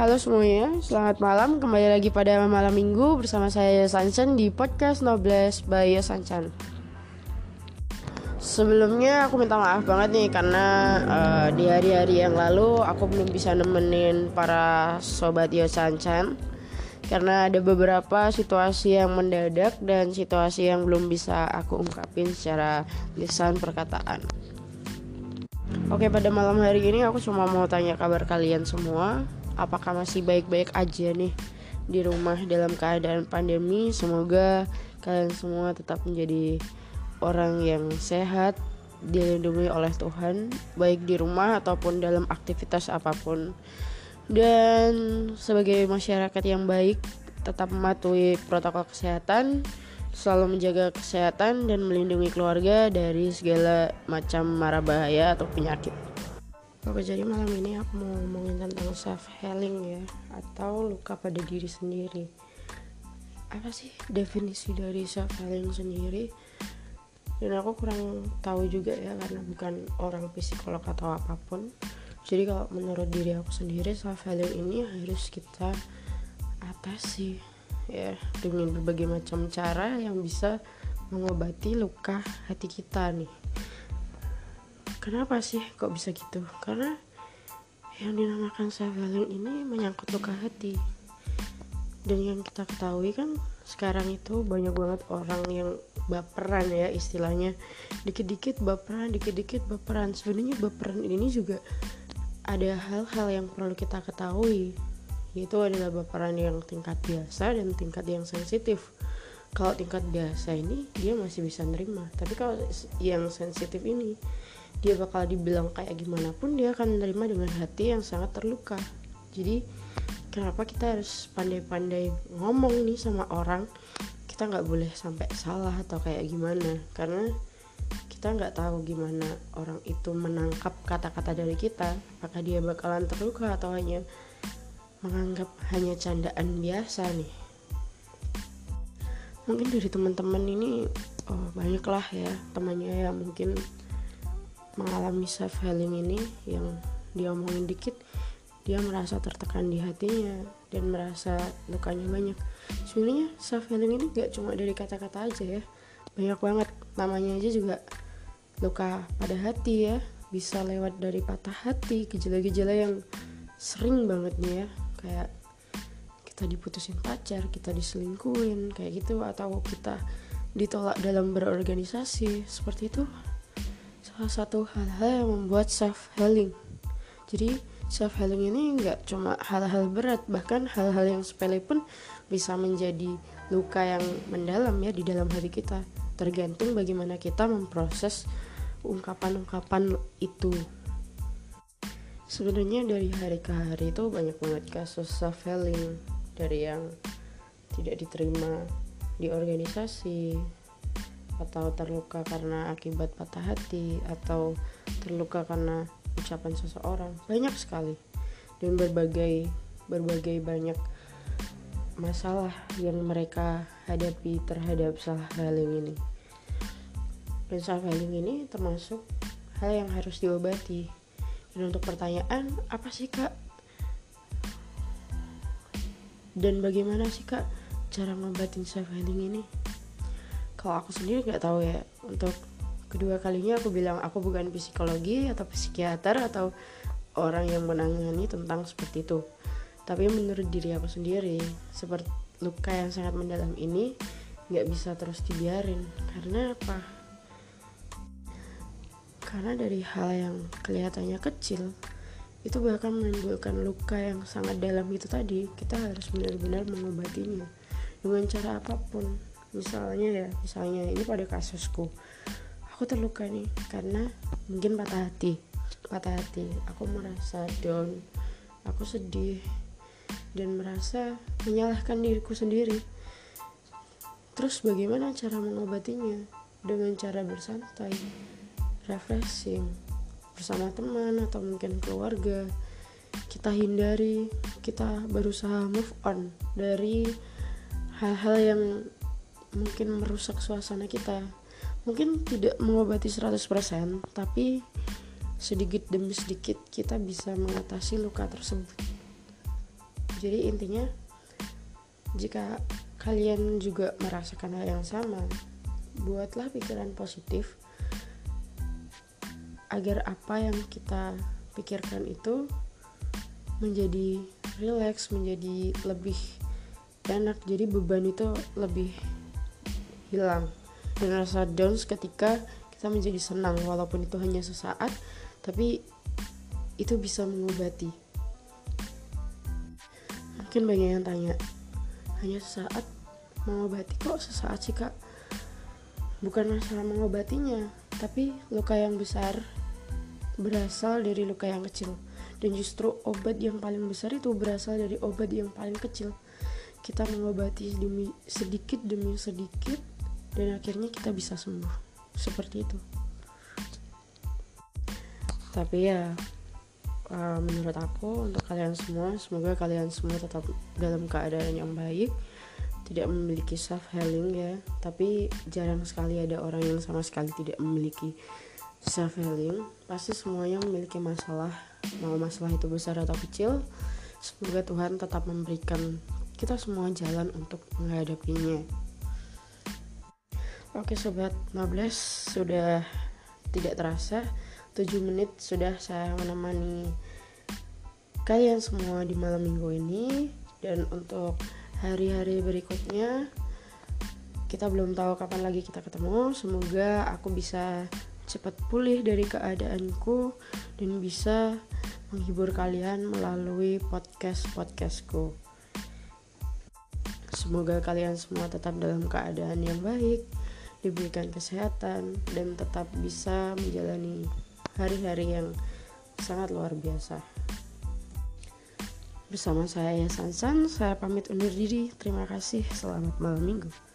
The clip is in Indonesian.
Halo semuanya, selamat malam. Kembali lagi pada malam minggu bersama saya Sanchan di podcast Nobles by Sanchan. Sebelumnya aku minta maaf banget nih karena uh, di hari-hari yang lalu aku belum bisa nemenin para sobat Yo Sanchan karena ada beberapa situasi yang mendadak dan situasi yang belum bisa aku ungkapin secara lisan perkataan. Oke, pada malam hari ini aku cuma mau tanya kabar kalian semua. Apakah masih baik-baik aja nih di rumah dalam keadaan pandemi? Semoga kalian semua tetap menjadi orang yang sehat, dilindungi oleh Tuhan, baik di rumah ataupun dalam aktivitas apa pun. Dan sebagai masyarakat yang baik, tetap mematuhi protokol kesehatan, selalu menjaga kesehatan dan melindungi keluarga dari segala macam mara bahaya atau penyakit. Oke, jadi malam ini aku mau ngomongin tentang self healing ya atau luka pada diri sendiri. Apa sih definisi dari self healing sendiri? Dan aku kurang tahu juga ya karena bukan orang psikolog atau apa pun. Jadi kalau menurut diri aku sendiri self healing ini harus kita atasi ya dengan berbagai macam cara yang bisa mengobati luka hati kita nih kenapa sih kok bisa gitu? Karena yang dinamakan self healing ini menyangkut luka hati. Dan yang kita ketahui kan sekarang itu banyak banget orang yang baperan ya istilahnya. Dikit-dikit baperan dikit-dikit baperan. Sebenarnya baperan ini juga ada hal-hal yang perlu kita ketahui. Itu adalah baperan yang tingkat biasa dan tingkat yang sensitif. Kalau tingkat biasa ini dia masih bisa nerima. Tapi kalau yang sensitif ini dia bakal dibilang kayak gimana pun dia akan menerima dengan hati yang sangat terluka. Jadi kenapa kita harus pandai-pandai ngomong nih sama orang? Kita nggak boleh sampai salah atau kayak gimana. Karena kita nggak tahu gimana orang itu menangkap kata-kata dari kita. Apakah dia bakalan terluka atau hanya menganggap hanya candaan biasa nih? Mungkin dari teman-teman ini oh, banyak lah ya temannya yang mungkin mengalami self healing ini yang dia omongin dikit dia merasa tertekan di hatinya dan merasa lukanya banyak. Sebenarnya self healing ini gak cuma dari kata-kata aja ya. Banyak banget. Namanya aja juga luka pada hati ya. Bisa lewat dari patah hati gejala-gejala yang sering banget nih ya. Kayak kita diputusin pacar kita diselingkuhin kayak gitu atau kita ditolak dalam berorganisasi. Seperti itu salah satu hal-hal yang membuat self healing jadi self healing ini nggak cuma hal-hal berat bahkan hal-hal yang sepele pun bisa menjadi luka yang mendalam ya di dalam hati kita. Tergantung bagaimana kita memproses ungkapan-ungkapan itu. Sebenarnya dari hari ke hari itu banyak banget kasus self healing dari yang tidak diterima di organisasi atau terluka karena akibat patah hati atau terluka karena ucapan seseorang banyak sekali dan berbagai berbagai banyak masalah yang mereka hadapi terhadap self healing ini dan self healing ini termasuk hal yang harus diobati dan untuk pertanyaan, apa sih kak? Dan bagaimana sih kak cara ngobatin self healing ini? Kalau aku sendiri nggak tahu ya. Untuk kedua kalinya aku bilang aku bukan psikologi atau psikiater atau orang yang menangani tentang seperti itu. Tapi menurut diri aku sendiri, seperti luka yang sangat mendalam ini nggak bisa terus dibiarin. Karena apa? karena dari hal yang kelihatannya kecil itu bahkan menimbulkan luka yang sangat dalam itu tadi kita harus benar-benar mengobatinya dengan cara apa pun misalnya ya misalnya ini pada kasusku. Aku terluka nih karena mungkin patah hati. Patah hati. Aku merasa down. Aku sedih. Dan merasa menyalahkan diriku sendiri. Terus bagaimana cara mengobatinya? Dengan cara bersantai refreshing. Bersama teman atau mungkin keluarga. Kita hindari. Kita berusaha move on dari hal-hal yang mungkin merusak suasana kita. Mungkin tidak mengobati 100% tapi sedikit demi sedikit kita bisa mengatasi luka tersebut. Jadi intinya jika kalian juga merasakan hal yang sama buatlah pikiran positif agar apa yang kita pikirkan itu menjadi rileks menjadi lebih enak. Jadi beban itu lebih hilang. Dan rasa down ketika kita menjadi senang walaupun itu hanya sesaat tapi itu bisa mengobati. Mungkin banyak yang tanya hanya sesaat mengobati? Kok sesaat sih kak? Bukan masalah mengobatinya tapi luka yang besar berasal dari luka yang kecil. Dan justru obat yang paling besar itu berasal dari obat yang paling kecil. Kita mengobati demi sedikit demi sedikit dan akhirnya kita bisa sembuh. Seperti itu. Tapi ya uh, menurut aku untuk kalian semua semoga kalian semua tetap dalam keadaan yang baik. Tidak memiliki self healing ya. Tapi jarang sekali ada orang yang sama sekali tidak memiliki self healing pasti semuanya memiliki masalah. Mau masalah itu besar atau kecil semoga Tuhan tetap memberikan kita semua jalan untuk menghadapinya oke sobat 15 sudah tidak terasa 7 menit sudah saya menemani kalian semua di malam minggu ini. Dan untuk hari-hari berikutnya kita belum tahu kapan lagi kita ketemu. Semoga aku bisa cepat pulih dari keadaanku dan bisa menghibur kalian melalui podcast-podcastku. Semoga kalian semua tetap dalam keadaan yang baik, diberikan kesehatan, dan tetap bisa menjalani hari-hari yang sangat luar biasa. Bersama saya Sansan, saya pamit undur diri. Terima kasih. Selamat malam minggu.